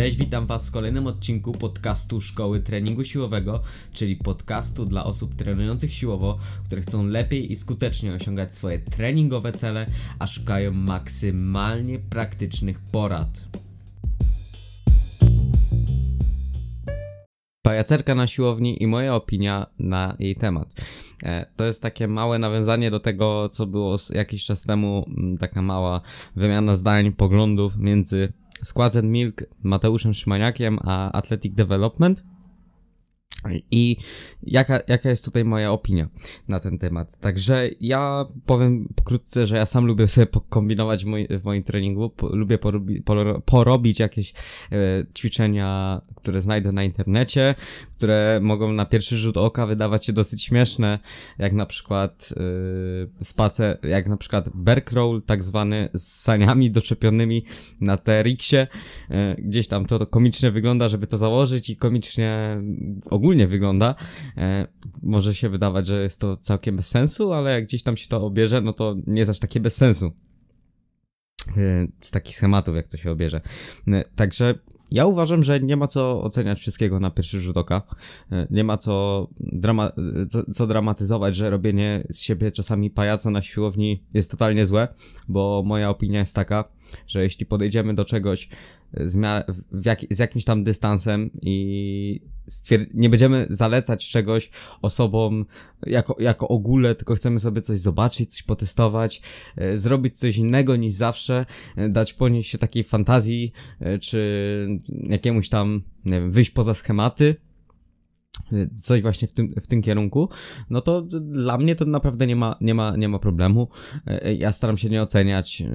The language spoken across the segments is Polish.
Cześć, witam Was w kolejnym odcinku podcastu Szkoły Treningu Siłowego, czyli podcastu dla osób trenujących siłowo, które chcą lepiej i skutecznie osiągać swoje treningowe cele, a szukają maksymalnie praktycznych porad. Pajacerka na siłowni i moja opinia na jej temat. E, to jest takie małe nawiązanie do tego, co było jakiś czas temu, mm, taka mała wymiana zdań, poglądów między Składs Milk, Mateuszem Szymaniakiem, a Athletic Development. I jaka, jaka jest tutaj moja opinia na ten temat? Także ja powiem pokrótce, że ja sam lubię sobie kombinować w, moj, w moim treningu. Po, lubię porobi, porobić jakieś e, ćwiczenia, które znajdę na internecie, które mogą na pierwszy rzut oka wydawać się dosyć śmieszne, jak na przykład e, spacer, jak na przykład berk roll, tak zwany z saniami doczepionymi na TRX-ie. E, gdzieś tam to komicznie wygląda, żeby to założyć i komicznie ogólnie ogólnie wygląda. E, może się wydawać, że jest to całkiem bez sensu, ale jak gdzieś tam się to obierze, no to nie jest aż takie bez sensu. E, z takich schematów, jak to się obierze. E, także ja uważam, że nie ma co oceniać wszystkiego na pierwszy rzut oka. E, nie ma co, drama co, co, dramatyzować, że robienie z siebie czasami pajaca na siłowni jest totalnie złe, bo moja opinia jest taka, że jeśli podejdziemy do czegoś z, jak z jakimś tam dystansem i nie będziemy zalecać czegoś osobom jako, jako ogóle, tylko chcemy sobie coś zobaczyć, coś potestować, e, zrobić coś innego niż zawsze, e, dać ponieść się takiej fantazji, e, czy jakiemuś tam, nie wiem, wyjść poza schematy, coś właśnie w tym, w tym kierunku, no to dla mnie to naprawdę nie ma, nie ma, nie ma problemu. E, ja staram się nie oceniać e,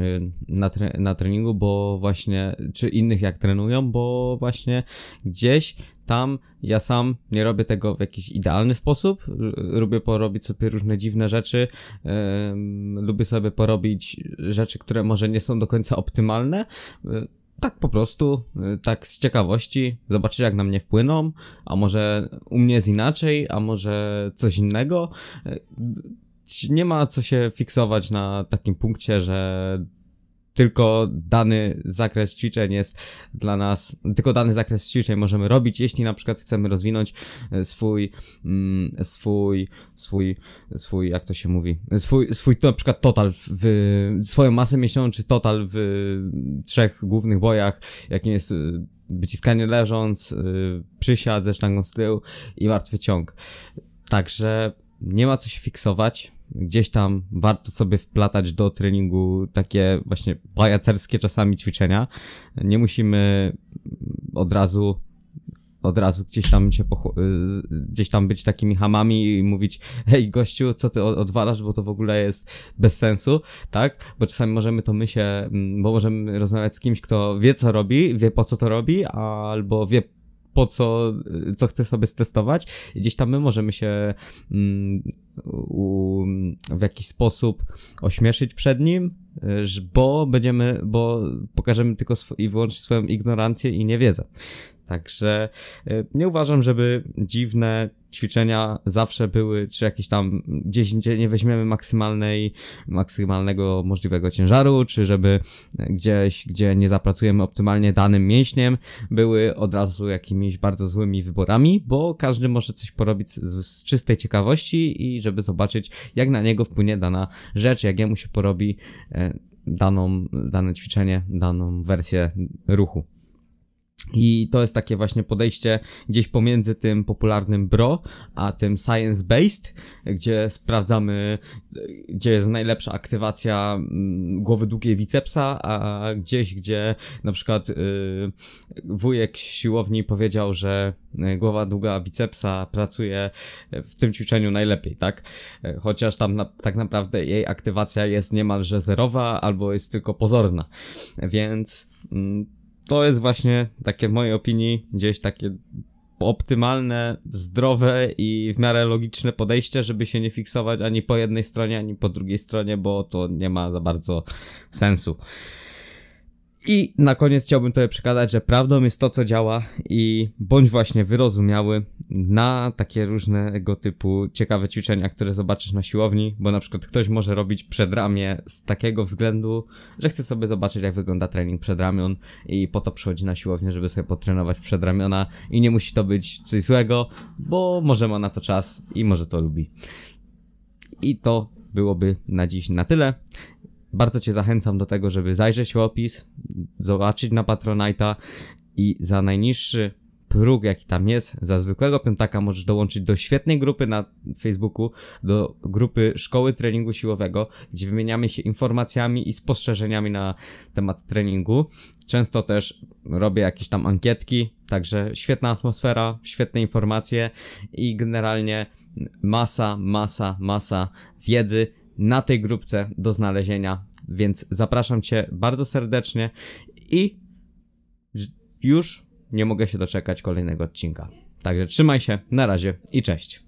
na, tre na treningu, bo właśnie, czy innych jak trenują, bo właśnie gdzieś tam ja sam nie robię tego w jakiś idealny sposób. Lubię porobić sobie różne dziwne rzeczy. lubię sobie porobić rzeczy, które może nie są do końca optymalne tak po prostu, y, tak z ciekawości, zobaczyć jak na mnie wpłyną, a może u mnie jest inaczej, a może coś innego. Y, nie ma co się fiksować na takim punkcie, że tylko dany zakres ćwiczeń jest dla nas, tylko dany zakres ćwiczeń możemy robić, jeśli na przykład chcemy rozwinąć e, swój, mm, swój, swój, swój, jak to się mówi, swój, swój na przykład total w, swoją masę mięśniową, czy total w trzech głównych bojach, jakim jest e, wyciskanie leżąc, e, przysiad ze sztangą z tyłu i martwy ciąg. Także nie ma co się fiksować, gdzieś tam warto sobie wplatać do treningu takie właśnie pajacerskie czasami ćwiczenia. Nie musimy od razu od razu gdzieś tam się gdzieś tam być takimi hamami i mówić hej gościu, co ty odwalasz, bo to w ogóle jest bez sensu, tak? Bo czasami możemy to my się, mm, bo możemy rozmawiać z kimś, kto wie co robi, wie po co to robi, albo wie po co, co chce sobie stestować gdzieś tam my możemy się mm, w jakiś sposób ośmieszyć przed nim, bo będziemy, bo pokażemy tylko i wyłącznie swoją ignorancję i niewiedzę. Także y, nie uważam, żeby dziwne ćwiczenia zawsze były, czy jakieś tam gdzieś, gdzie nie weźmiemy maksymalnej, maksymalnego możliwego ciężaru, czy żeby gdzieś, gdzie nie zapracujemy optymalnie danym mięśniem, były od razu jakimiś bardzo złymi wyborami, bo każdy może coś porobić z, z czystej ciekawości i żeby zobaczyć, jak na niego wpłynie dana rzecz, jak jemu się porobi e, daną, dane ćwiczenie, daną wersję ruchu. I to jest takie właśnie podejście gdzieś pomiędzy tym popularnym bro, a tym science-based, gdzie sprawdzamy, gdzie jest najlepsza aktywacja mm, głowy długiej bicepsa, a gdzieś, gdzie na przykład yy, wujek siłowni powiedział, że y, głowa długa bicepsa pracuje w tym ćwiczeniu najlepiej, tak? Chociaż tam na, tak naprawdę jej aktywacja jest niemalże zerowa albo jest tylko pozorna. Więc yy, to jest właśnie takie w mojej opinii gdzieś takie optymalne, zdrowe i w miarę logiczne podejście, żeby się nie fiksować ani po jednej stronie, ani po drugiej stronie, bo to nie ma za bardzo sensu. I na koniec chciałbym tobie przekazać, że prawdą jest to, co działa i bądź właśnie wyrozumiały na takie różnego typu ciekawe ćwiczenia, które zobaczysz na siłowni, bo na przykład ktoś może robić przedramię z takiego względu, że chce sobie zobaczyć, jak wygląda trening przedramion i po to przychodzi na siłownię, żeby sobie potrenować przedramiona i nie musi to być coś złego, bo może ma na to czas i może to lubi. I to byłoby na dziś na tyle. Bardzo Cię zachęcam do tego, żeby zajrzeć w opis, zobaczyć na Patronite'a i za najniższy próg, jaki tam jest, za zwykłego piątaka możesz dołączyć do świetnej grupy na Facebooku, do grupy Szkoły Treningu Siłowego, gdzie wymieniamy się informacjami i spostrzeżeniami na temat treningu. Często też robię jakieś tam ankietki, także świetna atmosfera, świetne informacje i generalnie masa, masa, masa wiedzy na tej grupce do znalezienia, więc zapraszam Cię bardzo serdecznie i już nie mogę się doczekać kolejnego odcinka. Także trzymaj się, na razie i cześć.